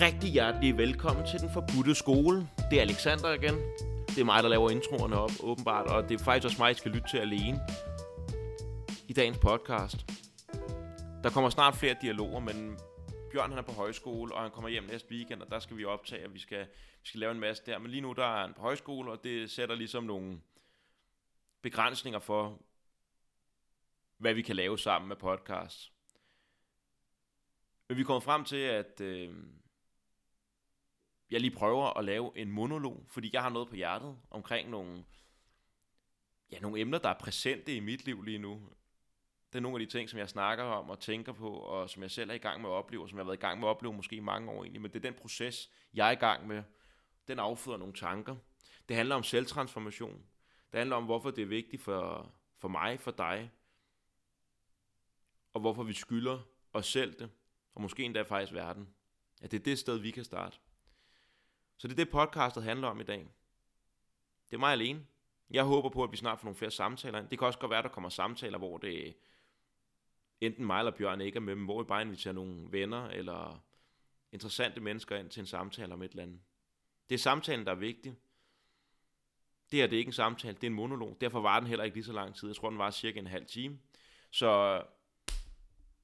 Rigtig hjertelig velkommen til Den Forbudte Skole. Det er Alexander igen. Det er mig, der laver introerne op, åbenbart, og det er faktisk også mig, I skal lytte til alene i dagens podcast. Der kommer snart flere dialoger, men Bjørn han er på højskole, og han kommer hjem næste weekend, og der skal vi optage, og vi skal, vi skal lave en masse der. Men lige nu der er han på højskole, og det sætter ligesom nogle begrænsninger for, hvad vi kan lave sammen med podcast. Men vi kommer frem til, at øh, jeg lige prøver at lave en monolog, fordi jeg har noget på hjertet omkring nogle, ja, nogle emner, der er præsente i mit liv lige nu. Det er nogle af de ting, som jeg snakker om og tænker på, og som jeg selv er i gang med at opleve, og som jeg har været i gang med at opleve måske i mange år egentlig. Men det er den proces, jeg er i gang med. Den afføder nogle tanker. Det handler om selvtransformation. Det handler om, hvorfor det er vigtigt for, for mig, for dig, og hvorfor vi skylder os selv det, og måske endda faktisk verden. At det er det sted, vi kan starte. Så det er det, podcastet handler om i dag. Det er mig alene. Jeg håber på, at vi snart får nogle flere samtaler. Det kan også godt være, at der kommer samtaler, hvor det enten mig eller Bjørn ikke er med, men hvor vi bare inviterer nogle venner eller interessante mennesker ind til en samtale om et eller andet. Det er samtalen, der er vigtig. Det her det er ikke en samtale, det er en monolog. Derfor var den heller ikke lige så lang tid. Jeg tror, den var cirka en halv time. Så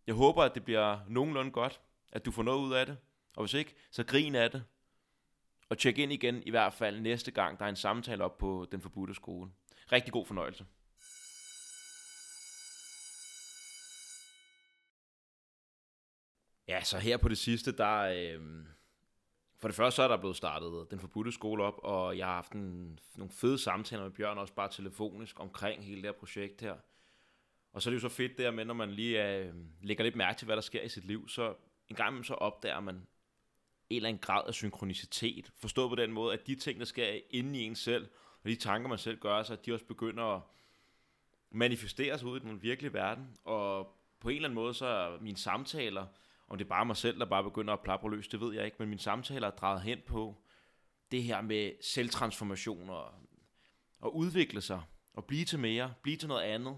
jeg håber, at det bliver nogenlunde godt, at du får noget ud af det. Og hvis ikke, så grin af det. Og tjek ind igen i hvert fald næste gang, der er en samtale op på Den Forbudte Skole. Rigtig god fornøjelse. Ja, så her på det sidste, der... Øh, for det første så er der blevet startet Den Forbudte Skole op, og jeg har haft en, nogle fede samtaler med Bjørn, også bare telefonisk, omkring hele det her projekt her. Og så er det jo så fedt der med, når man lige øh, lægger lidt mærke til, hvad der sker i sit liv, så en gang så opdager man en eller anden grad af synkronicitet. Forstået på den måde, at de ting, der sker inde i en selv, og de tanker, man selv gør sig, at de også begynder at manifestere sig ud i den virkelige verden. Og på en eller anden måde, så er mine samtaler, om det er bare mig selv, der bare begynder at plapre løs, det ved jeg ikke, men mine samtaler er drejet hen på det her med selvtransformation og, og udvikle sig, og blive til mere, blive til noget andet,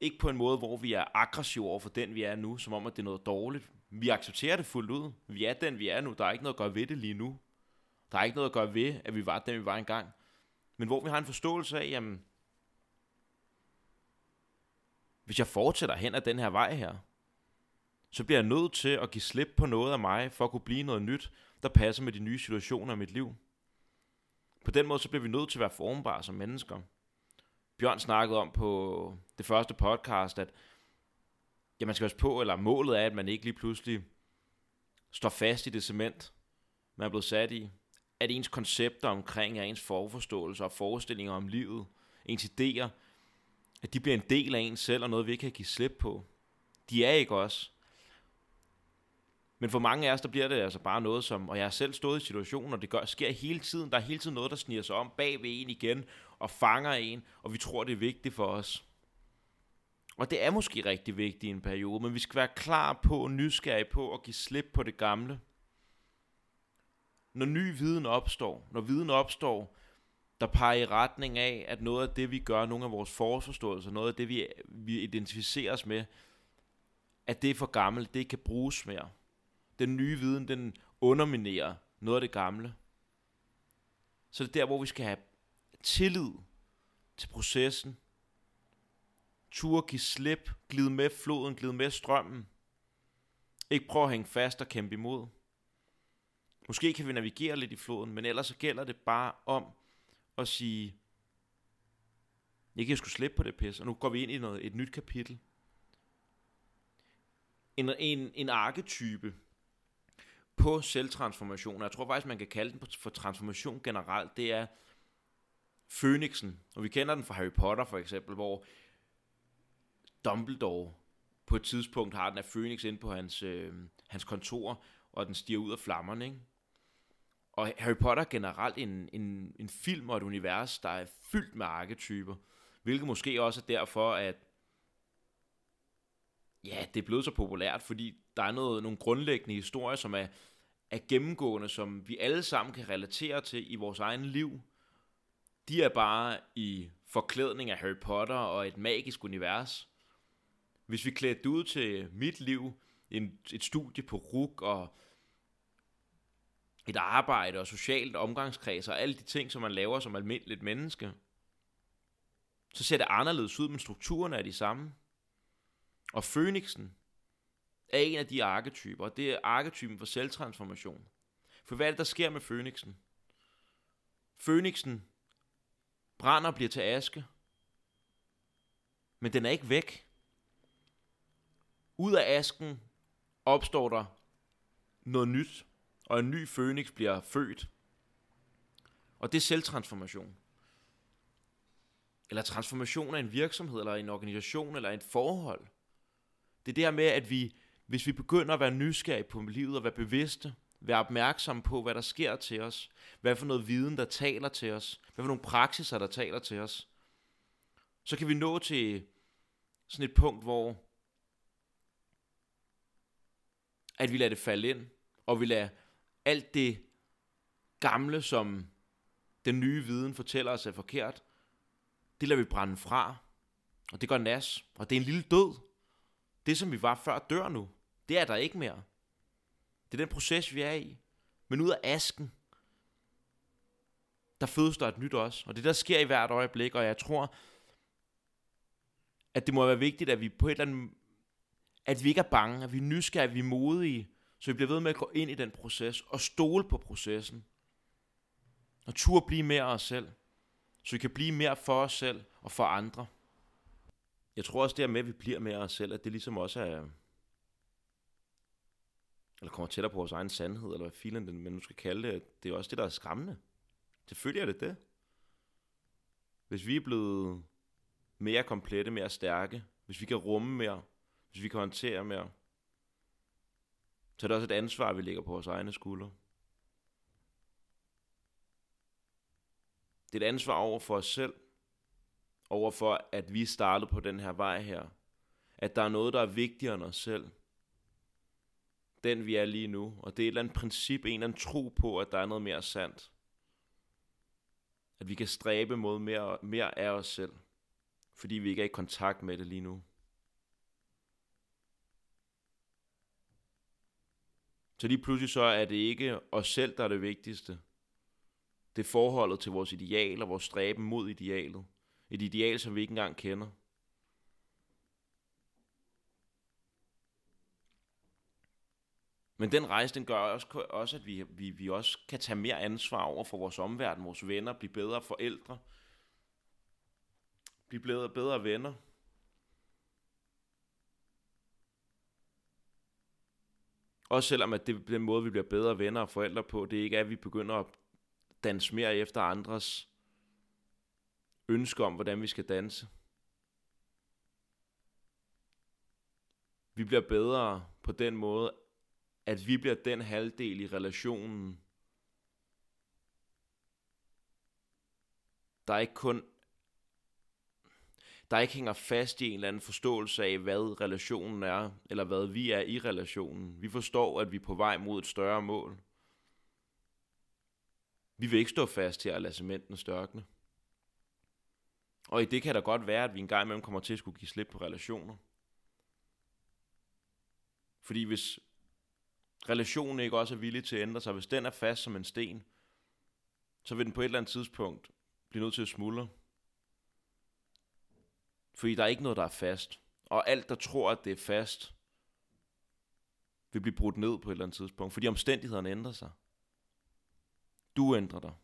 ikke på en måde, hvor vi er aggressive over for den, vi er nu, som om, at det er noget dårligt. Vi accepterer det fuldt ud. Vi er den, vi er nu. Der er ikke noget at gøre ved det lige nu. Der er ikke noget at gøre ved, at vi var den, vi var engang. Men hvor vi har en forståelse af, jamen, hvis jeg fortsætter hen ad den her vej her, så bliver jeg nødt til at give slip på noget af mig, for at kunne blive noget nyt, der passer med de nye situationer i mit liv. På den måde, så bliver vi nødt til at være formbare som mennesker. Bjørn snakkede om på det første podcast, at ja, man skal også på, eller målet er, at man ikke lige pludselig står fast i det cement, man er blevet sat i. At ens koncepter omkring, ens forforståelser og forestillinger om livet, ens idéer, at de bliver en del af ens selv, og noget vi ikke kan give slip på. De er ikke os. Men for mange af os, der bliver det altså bare noget som, og jeg har selv stået i situationen, og det gør, sker hele tiden, der er hele tiden noget, der sniger sig om bag ved en igen, og fanger en, og vi tror, det er vigtigt for os. Og det er måske rigtig vigtigt i en periode, men vi skal være klar på, nysgerrige på at give slip på det gamle. Når ny viden opstår, når viden opstår, der peger i retning af, at noget af det, vi gør, nogle af vores forforståelser, noget af det, vi, vi identificerer os med, at det er for gammelt, det ikke kan bruges mere. Den nye viden, den underminerer noget af det gamle. Så det er der, hvor vi skal have tillid til processen. Tur give slip, glide med floden, glide med strømmen. Ikke prøve at hænge fast og kæmpe imod. Måske kan vi navigere lidt i floden, men ellers så gælder det bare om at sige, jeg kan sgu slippe på det pis, og nu går vi ind i noget, et nyt kapitel. En, en, en arketype på selvtransformation, og jeg tror faktisk, man kan kalde den for transformation generelt, det er Fønixen, og vi kender den fra Harry Potter for eksempel, hvor Dumbledore på et tidspunkt har den af Phoenix ind på hans, øh, hans kontor, og den stiger ud af flammerne, ikke? Og Harry Potter er generelt en, en, en film og et univers, der er fyldt med arketyper, hvilket måske også er derfor, at ja, det er blevet så populært, fordi der er noget, nogle grundlæggende historier, som er, er gennemgående, som vi alle sammen kan relatere til i vores egen liv. De er bare i forklædning af Harry Potter og et magisk univers. Hvis vi klædte det ud til mit liv, en, et studie på RUG og et arbejde og socialt omgangskreds og alle de ting, som man laver som almindeligt menneske, så ser det anderledes ud, men strukturerne er de samme. Og Fønixen er en af de arketyper, og det er arketypen for selvtransformation. For hvad er det, der sker med Fønixen? Fønixen brænder og bliver til aske, men den er ikke væk. Ud af asken opstår der noget nyt, og en ny fønix bliver født. Og det er selvtransformation. Eller transformation af en virksomhed, eller en organisation, eller et forhold. Det er det her med, at vi, hvis vi begynder at være nysgerrige på livet og være bevidste, være opmærksomme på, hvad der sker til os, hvad for noget viden, der taler til os, hvad for nogle praksiser, der taler til os, så kan vi nå til sådan et punkt, hvor at vi lader det falde ind, og vi lader alt det gamle, som den nye viden fortæller os er forkert, det lader vi brænde fra, og det går nas, og det er en lille død. Det, som vi var før, dør nu. Det er der ikke mere. Det er den proces, vi er i. Men ud af asken, der fødes der et nyt også. Og det der sker i hvert øjeblik, og jeg tror, at det må være vigtigt, at vi på et eller andet, at vi ikke er bange, at vi er nysgerrige, at vi er modige, så vi bliver ved med at gå ind i den proces og stole på processen. Og turde blive mere os selv, så vi kan blive mere for os selv og for andre. Jeg tror også, det med, at vi bliver mere os selv, at det ligesom også er, eller kommer tættere på vores egen sandhed, eller hvad filen den, men nu skal kalde det, det er også det, der er skræmmende. Selvfølgelig er det det. Hvis vi er blevet mere komplette, mere stærke, hvis vi kan rumme mere, hvis vi kan håndtere mere, så er det også et ansvar, vi lægger på vores egne skuldre. Det er et ansvar over for os selv, over for, at vi startede på den her vej her. At der er noget, der er vigtigere end os selv. Den vi er lige nu. Og det er et eller andet princip, en eller anden tro på, at der er noget mere sandt. At vi kan stræbe mod mere, mere af os selv. Fordi vi ikke er i kontakt med det lige nu. Så lige pludselig så er det ikke os selv, der er det vigtigste. Det er forholdet til vores ideal og vores stræben mod idealet. Et ideal, som vi ikke engang kender. Men den rejse, den gør også, også at vi, vi, vi også kan tage mere ansvar over for vores omverden, vores venner, blive bedre forældre, blive bedre, bedre venner, Også selvom at det den måde, vi bliver bedre venner og forældre på, det ikke er, at vi begynder at danse mere efter andres ønsker om, hvordan vi skal danse. Vi bliver bedre på den måde, at vi bliver den halvdel i relationen, der ikke kun der ikke hænger fast i en eller anden forståelse af, hvad relationen er, eller hvad vi er i relationen. Vi forstår, at vi er på vej mod et større mål. Vi vil ikke stå fast til at lade cementen størkne. Og i det kan der godt være, at vi en gang imellem kommer til at skulle give slip på relationer. Fordi hvis relationen ikke også er villig til at ændre sig, hvis den er fast som en sten, så vil den på et eller andet tidspunkt blive nødt til at smuldre. Fordi der er ikke noget, der er fast. Og alt, der tror, at det er fast, vil blive brudt ned på et eller andet tidspunkt. Fordi omstændighederne ændrer sig. Du ændrer dig.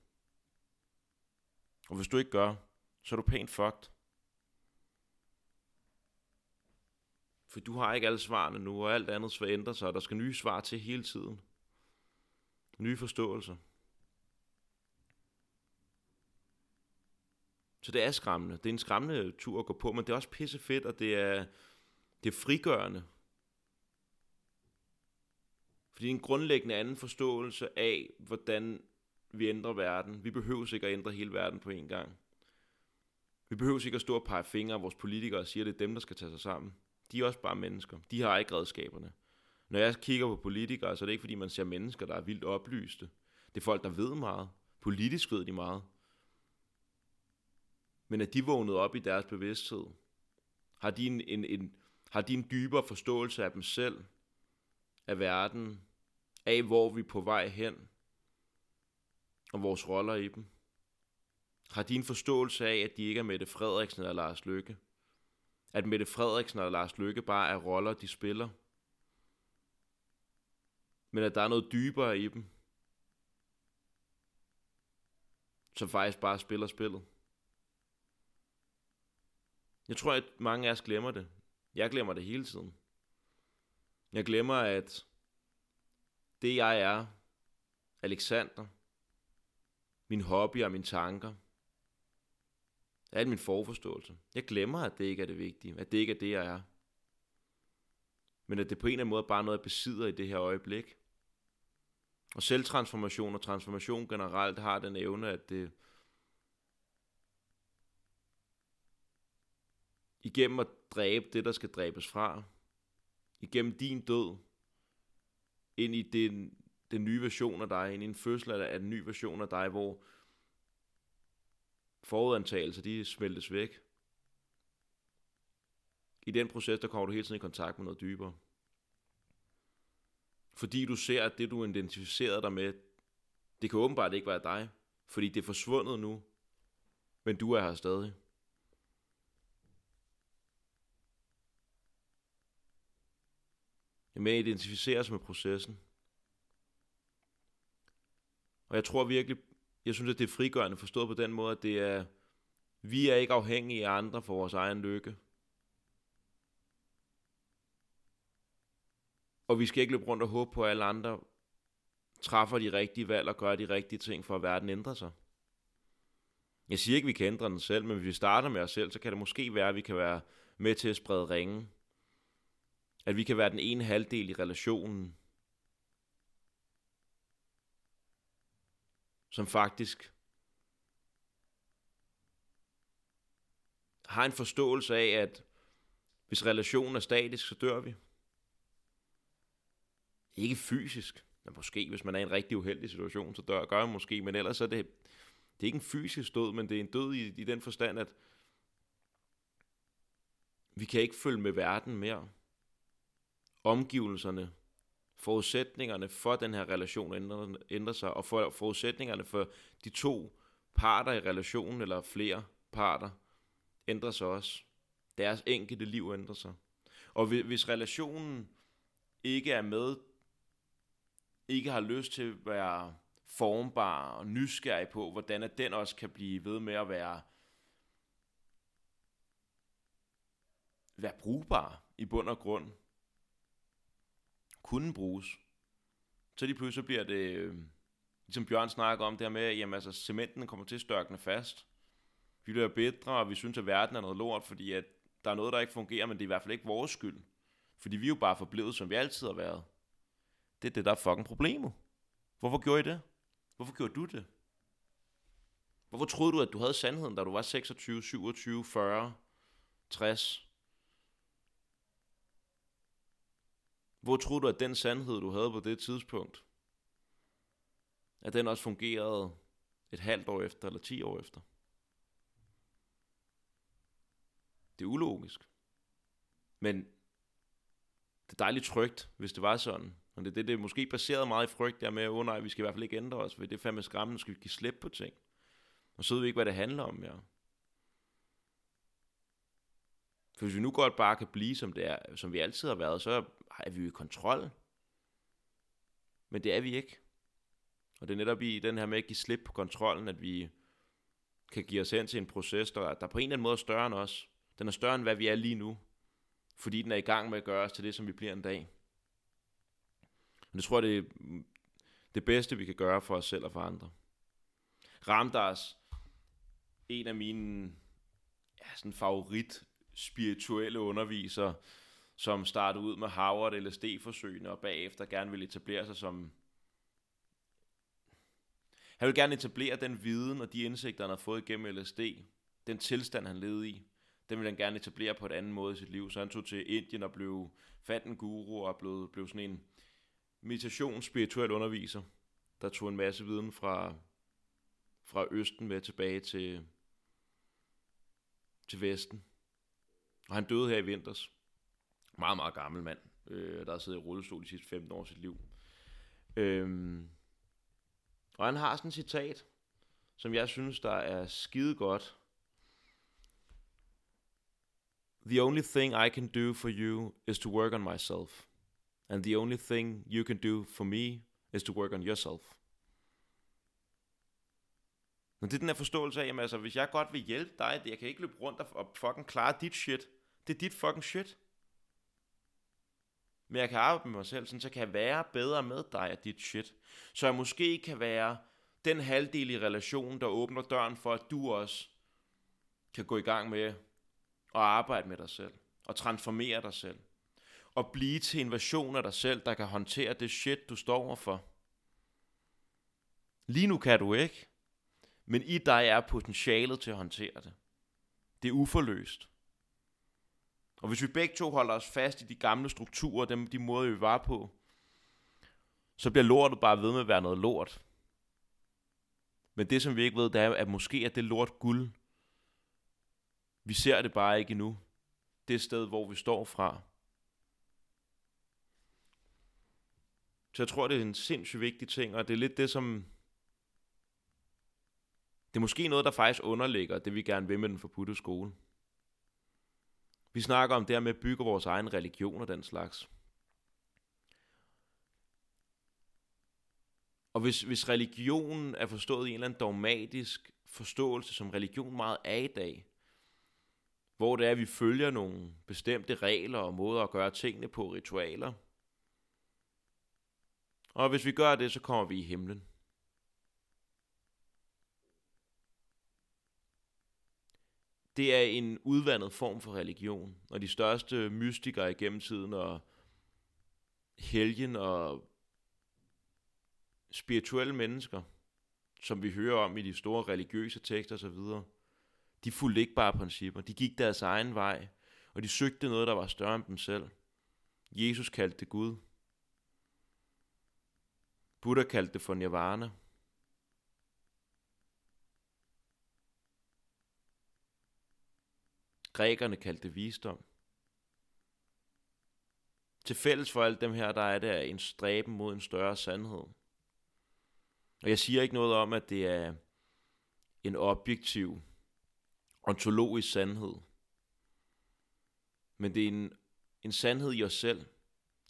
Og hvis du ikke gør, så er du pænt fucked. For du har ikke alle svarene nu, og alt andet skal ændre sig, og der skal nye svar til hele tiden. Nye forståelser. Så det er skræmmende. Det er en skræmmende tur at gå på, men det er også pisse fedt, og det er, det er frigørende. Fordi det er en grundlæggende anden forståelse af, hvordan vi ændrer verden. Vi behøver ikke at ændre hele verden på en gang. Vi behøver ikke at stå og pege fingre af vores politikere og sige, at det er dem, der skal tage sig sammen. De er også bare mennesker. De har ikke redskaberne. Når jeg kigger på politikere, så er det ikke fordi, man ser mennesker, der er vildt oplyste. Det er folk, der ved meget. Politisk ved de meget men at de vågnede op i deres bevidsthed? Har de en, en, en, har de en dybere forståelse af dem selv, af verden, af hvor vi er på vej hen, og vores roller i dem? Har de en forståelse af, at de ikke er Mette Frederiksen eller Lars Lykke? At Mette Frederiksen og Lars Lykke bare er roller, de spiller? Men at der er noget dybere i dem, som faktisk bare spiller spillet. Jeg tror, at mange af os glemmer det. Jeg glemmer det hele tiden. Jeg glemmer, at det jeg er, Alexander, min hobby og mine tanker, er min forforståelse. Jeg glemmer, at det ikke er det vigtige, at det ikke er det, jeg er. Men at det på en eller anden måde bare noget, jeg besidder i det her øjeblik. Og selvtransformation og transformation generelt har den evne, at det igennem at dræbe det, der skal dræbes fra, igennem din død, ind i den, den nye version af dig, ind i en fødsel af den nye version af dig, hvor forudantagelser, de smeltes væk. I den proces, der kommer du hele tiden i kontakt med noget dybere. Fordi du ser, at det, du identificerede dig med, det kan åbenbart ikke være dig, fordi det er forsvundet nu, men du er her stadig. Med at identificere sig med processen. Og jeg tror virkelig, jeg synes, at det er frigørende forstået på den måde, at det er, vi er ikke afhængige af andre for vores egen lykke. Og vi skal ikke løbe rundt og håbe på, at alle andre træffer de rigtige valg og gør de rigtige ting, for at verden ændrer sig. Jeg siger ikke, at vi kan ændre den selv, men hvis vi starter med os selv, så kan det måske være, at vi kan være med til at sprede ringen at vi kan være den ene halvdel i relationen, som faktisk har en forståelse af, at hvis relationen er statisk, så dør vi. Ikke fysisk, men måske hvis man er i en rigtig uheldig situation, så dør, gør man måske, men ellers er det, det er ikke en fysisk død, men det er en død i, i den forstand, at vi kan ikke følge med verden mere omgivelserne, forudsætningerne for den her relation ændrer, ændrer sig, og for forudsætningerne for de to parter i relationen, eller flere parter, ændrer sig også. Deres enkelte liv ændrer sig. Og hvis relationen ikke er med, ikke har lyst til at være formbar og nysgerrig på, hvordan at den også kan blive ved med at være, være brugbar i bund og grund, kunne bruges, så lige pludselig bliver det, øh, ligesom Bjørn snakker om, det her med, at jamen, altså, cementen kommer til at størkne fast. Vi bliver bedre, og vi synes, at verden er noget lort, fordi at der er noget, der ikke fungerer, men det er i hvert fald ikke vores skyld. Fordi vi er jo bare forblevet, som vi altid har været. Det er det, der er fucking problemet. Hvorfor gjorde I det? Hvorfor gjorde du det? Hvorfor troede du, at du havde sandheden, da du var 26, 27, 40, 60? Hvor tror du, at den sandhed, du havde på det tidspunkt, at den også fungerede et halvt år efter eller ti år efter? Det er ulogisk. Men det er dejligt trygt, hvis det var sådan. Og det er det, det er måske baseret meget i frygt der med, at oh nej, vi skal i hvert fald ikke ændre os, for det er fandme skræmmende, skal vi give slip på ting. Og så ved vi ikke, hvad det handler om ja. For hvis vi nu godt bare kan blive, som det er, som vi altid har været, så er vi jo i kontrol. Men det er vi ikke. Og det er netop i den her med at give slip på kontrollen, at vi kan give os hen til en proces, der, der på en eller anden måde er større end os. Den er større end hvad vi er lige nu. Fordi den er i gang med at gøre os til det, som vi bliver en dag. Men det tror jeg, det er det bedste, vi kan gøre for os selv og for andre. Ramdas, en af mine ja, sådan favorit spirituelle undervisere, som startede ud med Harvard LSD-forsøgene, og bagefter gerne ville etablere sig som... Han ville gerne etablere den viden og de indsigter, han havde fået gennem LSD, den tilstand, han levede i, den ville han gerne etablere på et andet måde i sit liv. Så han tog til Indien og blev fandt en guru og blev, blev sådan en meditationsspirituel underviser, der tog en masse viden fra, fra Østen med tilbage til, til Vesten. Og han døde her i vinters. Meget, meget gammel mand, øh, der har siddet i rullestol de sidste 15 år af sit liv. Øhm, Og han har sådan et citat, som jeg synes, der er skide godt. The only thing I can do for you is to work on myself. And the only thing you can do for me is to work on yourself. Men det er den her forståelse af, jamen altså, hvis jeg godt vil hjælpe dig, jeg kan ikke løbe rundt og fucking klare dit shit. Det er dit fucking shit. Men jeg kan arbejde med mig selv, sådan, så kan jeg være bedre med dig og dit shit. Så jeg måske kan være den halvdel i relationen, der åbner døren for, at du også kan gå i gang med at arbejde med dig selv. Og transformere dig selv. Og blive til en version af dig selv, der kan håndtere det shit, du står overfor. Lige nu kan du ikke. Men i dig er potentialet til at håndtere det. Det er uforløst. Og hvis vi begge to holder os fast i de gamle strukturer, dem, de måder, vi var på, så bliver lortet bare ved med at være noget lort. Men det, som vi ikke ved, det er, at måske er det lort guld. Vi ser det bare ikke endnu. Det sted, hvor vi står fra. Så jeg tror, det er en sindssygt vigtig ting, og det er lidt det, som... Det er måske noget, der faktisk underligger det, vi gerne vil med den forbudte skole. Vi snakker om det her med at bygge vores egen religion og den slags. Og hvis, hvis religionen er forstået i en eller anden dogmatisk forståelse, som religion meget er i dag, hvor det er, at vi følger nogle bestemte regler og måder at gøre tingene på, ritualer. Og hvis vi gør det, så kommer vi i himlen. Det er en udvandet form for religion. Og de største mystikere igennem tiden, og helgen og spirituelle mennesker, som vi hører om i de store religiøse tekster osv., de fulgte ikke bare principper. De gik deres egen vej, og de søgte noget, der var større end dem selv. Jesus kaldte det Gud. Buddha kaldte det for nirvana. Grækerne kaldte det visdom. Til fælles for alt dem her, der er det en stræben mod en større sandhed. Og jeg siger ikke noget om, at det er en objektiv, ontologisk sandhed. Men det er en, en sandhed i os selv.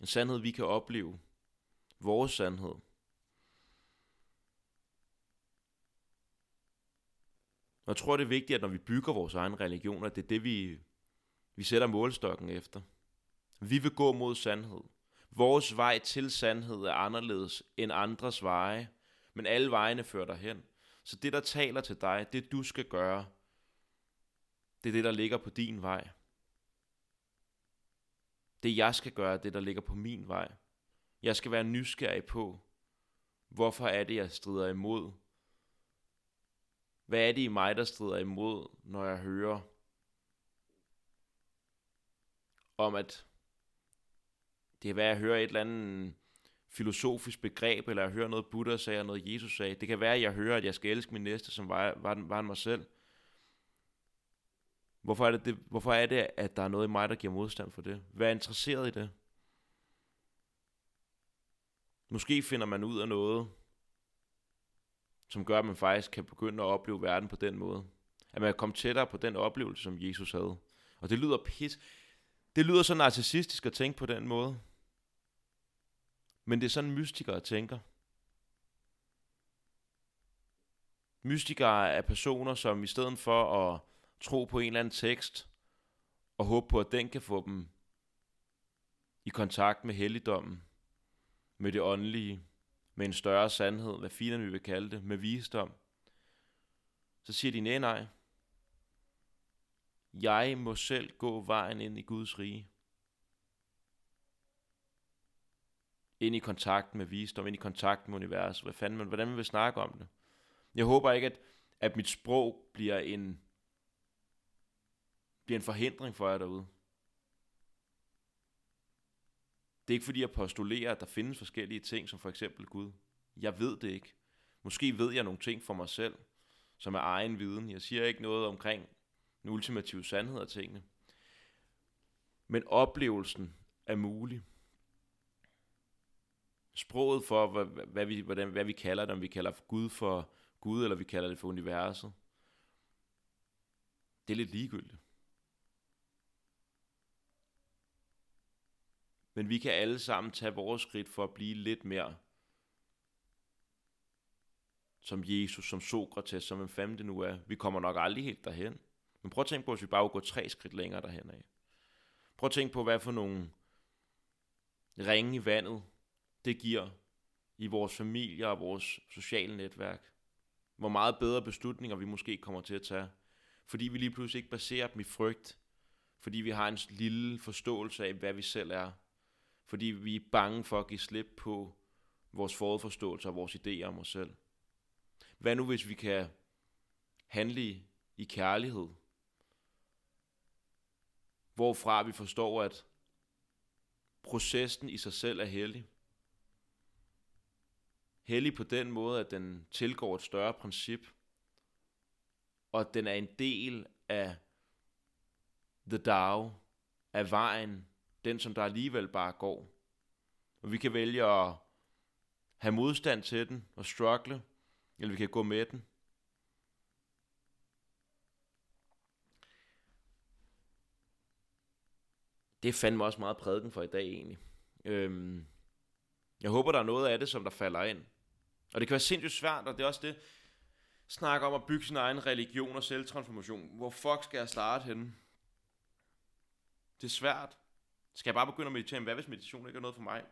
En sandhed, vi kan opleve. Vores sandhed. Jeg tror, det er vigtigt, at når vi bygger vores egen religion, at det er det, vi, vi sætter målstokken efter. Vi vil gå mod sandhed. Vores vej til sandhed er anderledes end andres veje, men alle vejene fører dig hen. Så det, der taler til dig, det du skal gøre, det er det, der ligger på din vej. Det jeg skal gøre, det der ligger på min vej. Jeg skal være nysgerrig på, hvorfor er det, jeg strider imod hvad er det i mig, der strider imod, når jeg hører om, at det kan være, at jeg hører et eller andet filosofisk begreb, eller jeg hører noget Buddha sagde, eller noget Jesus sagde. Det kan være, at jeg hører, at jeg skal elske min næste, som var, var, var mig selv. Hvorfor er, det, det, hvorfor er det, at der er noget i mig, der giver modstand for det? Vær interesseret i det. Måske finder man ud af noget, som gør, at man faktisk kan begynde at opleve verden på den måde. At man kan komme tættere på den oplevelse, som Jesus havde. Og det lyder pis. Det lyder så narcissistisk at tænke på den måde. Men det er sådan mystikere tænker. Mystikere er personer, som i stedet for at tro på en eller anden tekst, og håbe på, at den kan få dem i kontakt med helligdommen, med det åndelige, med en større sandhed, hvad finerne vi vil kalde det, med visdom, så siger de nej, nej. Jeg må selv gå vejen ind i Guds rige. Ind i kontakt med visdom, ind i kontakt med universet. Hvad fanden, man, hvordan vil snakke om det? Jeg håber ikke, at, at mit sprog bliver en, bliver en forhindring for jer derude. Det er ikke fordi, jeg postulerer, at der findes forskellige ting, som for eksempel Gud. Jeg ved det ikke. Måske ved jeg nogle ting for mig selv, som er egen viden. Jeg siger ikke noget omkring den ultimative sandhed af tingene. Men oplevelsen er mulig. sproget for, hvad, hvad, vi, hvordan, hvad vi kalder det, om vi kalder Gud for Gud, eller vi kalder det for universet. Det er lidt ligegyldigt. Men vi kan alle sammen tage vores skridt for at blive lidt mere som Jesus, som Sokrates, som en fanden det nu er. Vi kommer nok aldrig helt derhen. Men prøv at tænke på, hvis vi bare går tre skridt længere derhen af. Prøv at tænke på, hvad for nogle ringe i vandet, det giver i vores familie og vores sociale netværk. Hvor meget bedre beslutninger vi måske kommer til at tage. Fordi vi lige pludselig ikke baserer dem i frygt. Fordi vi har en lille forståelse af, hvad vi selv er. Fordi vi er bange for at give slip på vores forudforståelse og vores idéer om os selv. Hvad nu hvis vi kan handle i, kærlighed? Hvorfra vi forstår, at processen i sig selv er hellig. Hellig på den måde, at den tilgår et større princip, og at den er en del af the Tao, af vejen, den som der alligevel bare går. Og vi kan vælge at have modstand til den og struggle, eller vi kan gå med den. Det fandt mig også meget prædiken for i dag egentlig. Øhm, jeg håber, der er noget af det, som der falder ind. Og det kan være sindssygt svært, og det er også det, snakker om at bygge sin egen religion og selvtransformation. Hvor fuck skal jeg starte henne? Det er svært. Skal jeg bare begynde at meditere? Hvad hvis meditation ikke er noget for mig?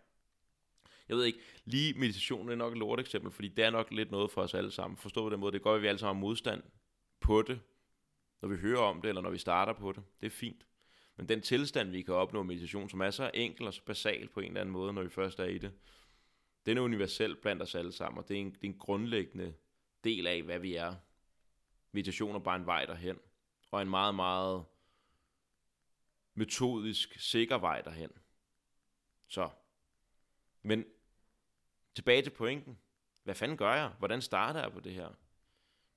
Jeg ved ikke, lige meditation er nok et lort eksempel, fordi det er nok lidt noget for os alle sammen. Forstå på den måde, det går, at vi alle sammen har modstand på det, når vi hører om det, eller når vi starter på det. Det er fint. Men den tilstand, vi kan opnå meditation, som er så enkel og så basal på en eller anden måde, når vi først er i det, den er universel blandt os alle sammen, og det er en, det er en grundlæggende del af, hvad vi er. Meditation er bare en vej derhen, og en meget, meget metodisk, sikker vej derhen. Så, men tilbage til pointen. Hvad fanden gør jeg? Hvordan starter jeg på det her?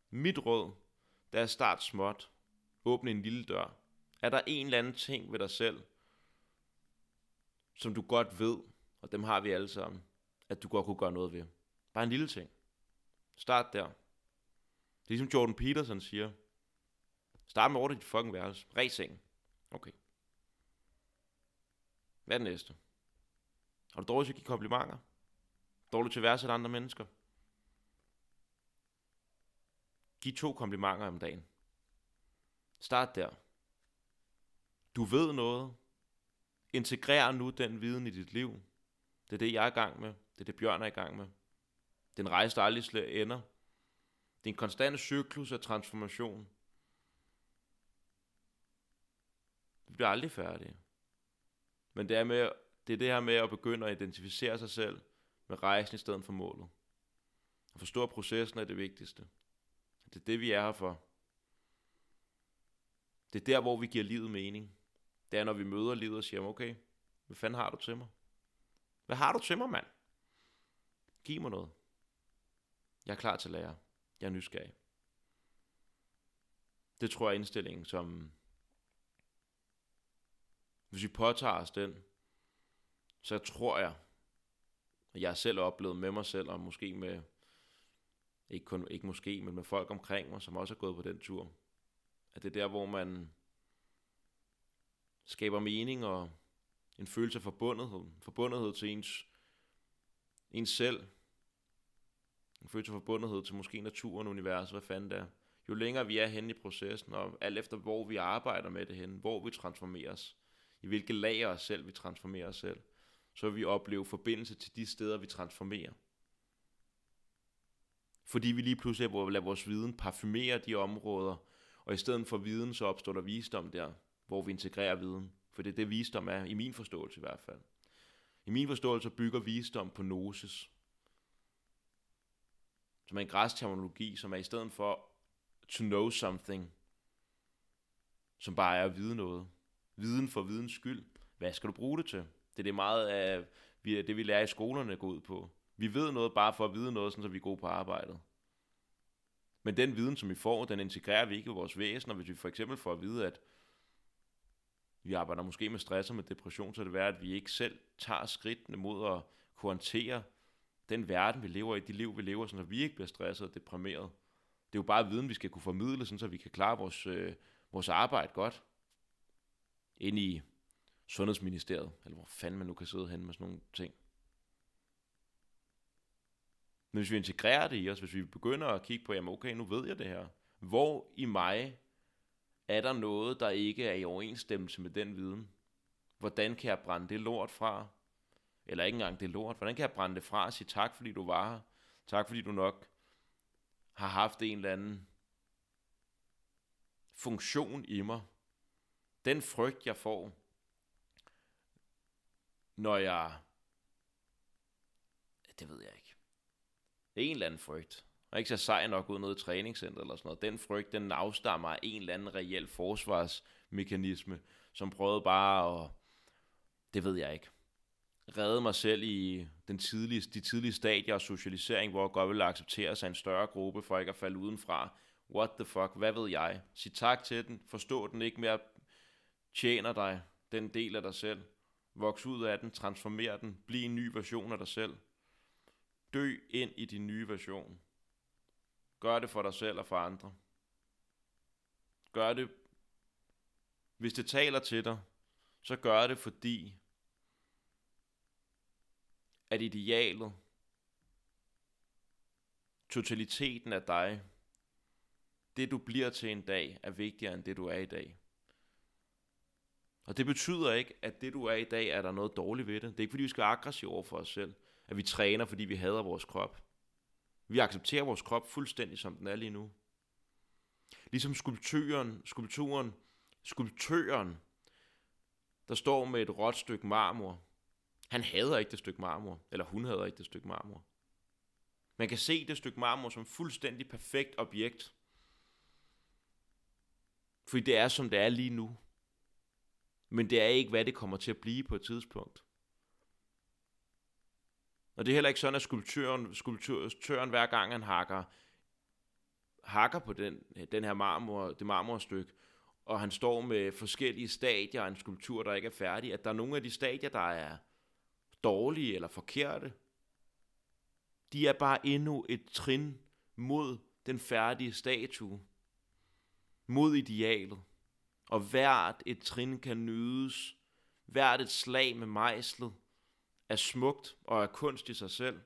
Mit råd, det er at starte småt. Åbne en lille dør. Er der en eller anden ting ved dig selv, som du godt ved, og dem har vi alle sammen, at du godt kunne gøre noget ved? Bare en lille ting. Start der. Det er ligesom Jordan Peterson siger. Start med over dit fucking værelse. Ræs sengen. Okay. Hvad er det næste? Har du dårlig til at give komplimenter? Dårlig til at værdsætte andre mennesker? Giv to komplimenter om dagen. Start der. Du ved noget. Integrer nu den viden i dit liv. Det er det, jeg er i gang med. Det er det, Bjørn er i gang med. Den rejse, der aldrig slet ender. Det er en konstant cyklus af transformation. Vi bliver aldrig færdige. Men det er, med, det er det her med at begynde at identificere sig selv med rejsen i stedet for målet. At forstå, processen er det vigtigste. Det er det, vi er her for. Det er der, hvor vi giver livet mening. Det er, når vi møder livet og siger, okay, hvad fanden har du til mig? Hvad har du til mig, mand? Giv mig noget. Jeg er klar til at lære. Jeg er nysgerrig. Det tror jeg er indstillingen, som hvis vi påtager os den, så tror jeg, at jeg har selv oplevet med mig selv, og måske med, ikke, kun, ikke måske, men med folk omkring mig, som også er gået på den tur, at det er der, hvor man skaber mening og en følelse af forbundethed, forbundethed til ens, ens selv, en følelse af forbundethed til måske naturen, universet, hvad fanden det er. Jo længere vi er henne i processen, og alt efter hvor vi arbejder med det henne, hvor vi transformeres, i hvilke lag af os selv vi transformerer os selv, så vil vi opleve forbindelse til de steder, vi transformerer. Fordi vi lige pludselig lader vores viden parfumere de områder, og i stedet for viden, så opstår der visdom der, hvor vi integrerer viden. For det er det, visdom er, i min forståelse i hvert fald. I min forståelse bygger visdom på gnosis, som er en græsterminologi, som er i stedet for to know something, som bare er at vide noget, viden for videns skyld. Hvad skal du bruge det til? Det er det meget af det, vi lærer i skolerne går ud på. Vi ved noget bare for at vide noget, så vi er gode på arbejdet. Men den viden, som vi får, den integrerer vi ikke i vores væsen, og hvis vi for eksempel får at vide, at vi arbejder måske med stress og med depression, så er det værd, at vi ikke selv tager skridtene mod at kunne håndtere den verden, vi lever i, de liv, vi lever, så vi ikke bliver stresset og deprimeret. Det er jo bare viden, vi skal kunne formidle, sådan, så vi kan klare vores, øh, vores arbejde godt. Ind i Sundhedsministeriet, eller hvor fanden man nu kan sidde hen med sådan nogle ting. Men hvis vi integrerer det i os, hvis vi begynder at kigge på, jamen okay, nu ved jeg det her. Hvor i mig er der noget, der ikke er i overensstemmelse med den viden? Hvordan kan jeg brænde det lort fra? Eller ikke engang det lort. Hvordan kan jeg brænde det fra og sige tak, fordi du var her? Tak, fordi du nok har haft en eller anden funktion i mig. Den frygt, jeg får, når jeg... Det ved jeg ikke. En eller anden frygt. Og ikke så sej nok ud noget træningscenter eller sådan noget. Den frygt, den afstammer af en eller anden reel forsvarsmekanisme, som prøvede bare at... Det ved jeg ikke redde mig selv i den tidlige, de tidlige stadier af socialisering, hvor jeg godt ville acceptere sig en større gruppe, for ikke at falde udenfra. What the fuck, hvad ved jeg? Sig tak til den, forstå den ikke mere, tjener dig, den del af dig selv. Voks ud af den, transformer den, bliv en ny version af dig selv. Dø ind i din nye version. Gør det for dig selv og for andre. Gør det, hvis det taler til dig, så gør det, fordi at idealet, totaliteten af dig, det du bliver til en dag, er vigtigere end det du er i dag. Og det betyder ikke, at det du er i dag, er der noget dårligt ved det. Det er ikke fordi, vi skal være aggressive over for os selv. At vi træner, fordi vi hader vores krop. Vi accepterer vores krop fuldstændig, som den er lige nu. Ligesom skulptøren, skulpturen, skulptøren, der står med et råt stykke marmor, han hader ikke det stykke marmor, eller hun hader ikke det stykke marmor. Man kan se det stykke marmor som fuldstændig perfekt objekt. Fordi det er, som det er lige nu. Men det er ikke, hvad det kommer til at blive på et tidspunkt. Og det er heller ikke sådan, at skulptøren, skulptøren hver gang han hakker, hakker på den, den her marmor, det marmorstykke, og han står med forskellige stadier af en skulptur, der ikke er færdig, at der er nogle af de stadier, der er dårlige eller forkerte. De er bare endnu et trin mod den færdige statue, mod idealet. Og hvert et trin kan nydes, hvert et slag med mejslet er smukt og er kunst i sig selv.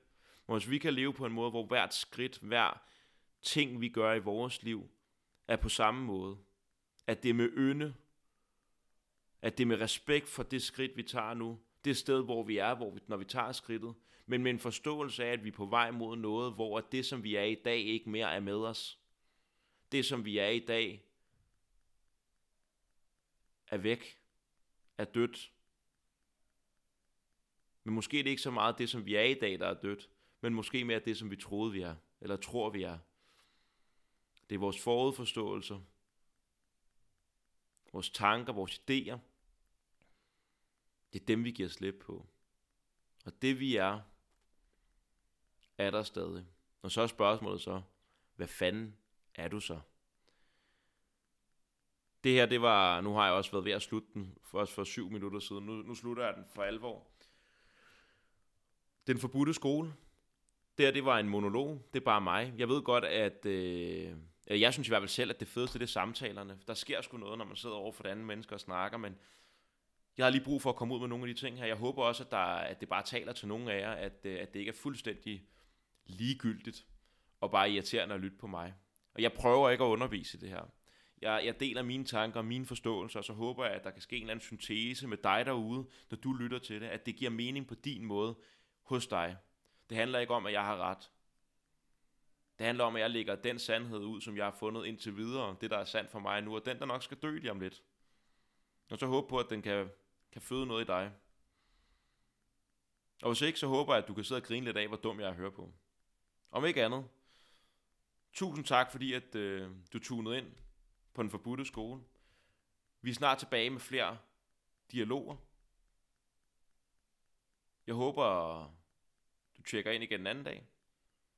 Og hvis vi kan leve på en måde, hvor hvert skridt, hver ting, vi gør i vores liv, er på samme måde. At det er med ynde, at det er med respekt for det skridt, vi tager nu, det sted, hvor vi er, hvor vi, når vi tager skridtet, men med en forståelse af, at vi er på vej mod noget, hvor det, som vi er i dag, ikke mere er med os. Det, som vi er i dag, er væk, er dødt. Men måske er det ikke så meget det, som vi er i dag, der er dødt, men måske mere det, som vi troede, vi er, eller tror, vi er. Det er vores forudforståelser, vores tanker, vores idéer, det er dem, vi giver slip på. Og det vi er, er der stadig. Og så er spørgsmålet så, hvad fanden er du så? Det her, det var, nu har jeg også været ved at slutte den, for også for syv minutter siden. Nu, nu slutter jeg den for alvor. Den forbudte skole. Det her, det var en monolog. Det er bare mig. Jeg ved godt, at... Øh, jeg synes i hvert fald selv, at det fedeste, det er samtalerne. Der sker sgu noget, når man sidder over for et andet menneske og snakker, men jeg har lige brug for at komme ud med nogle af de ting her. Jeg håber også, at, der, at det bare taler til nogle af jer, at, øh, at det ikke er fuldstændig ligegyldigt og bare irriterende at lytte på mig. Og jeg prøver ikke at undervise det her. Jeg, jeg deler mine tanker og mine forståelser, og så håber jeg, at der kan ske en eller anden syntese med dig derude, når du lytter til det, at det giver mening på din måde hos dig. Det handler ikke om, at jeg har ret. Det handler om, at jeg lægger den sandhed ud, som jeg har fundet indtil videre, det der er sandt for mig nu, og den der nok skal dø lige om lidt. Og så håber på, at den kan kan føde noget i dig. Og hvis ikke, så håber jeg, at du kan sidde og grine lidt af, hvor dum jeg er at høre på. Om ikke andet, tusind tak, fordi at, øh, du tunede ind på den forbudte skole. Vi er snart tilbage med flere dialoger. Jeg håber, du tjekker ind igen en anden dag.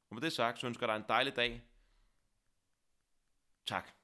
Og med det sagt, så ønsker jeg dig en dejlig dag. Tak.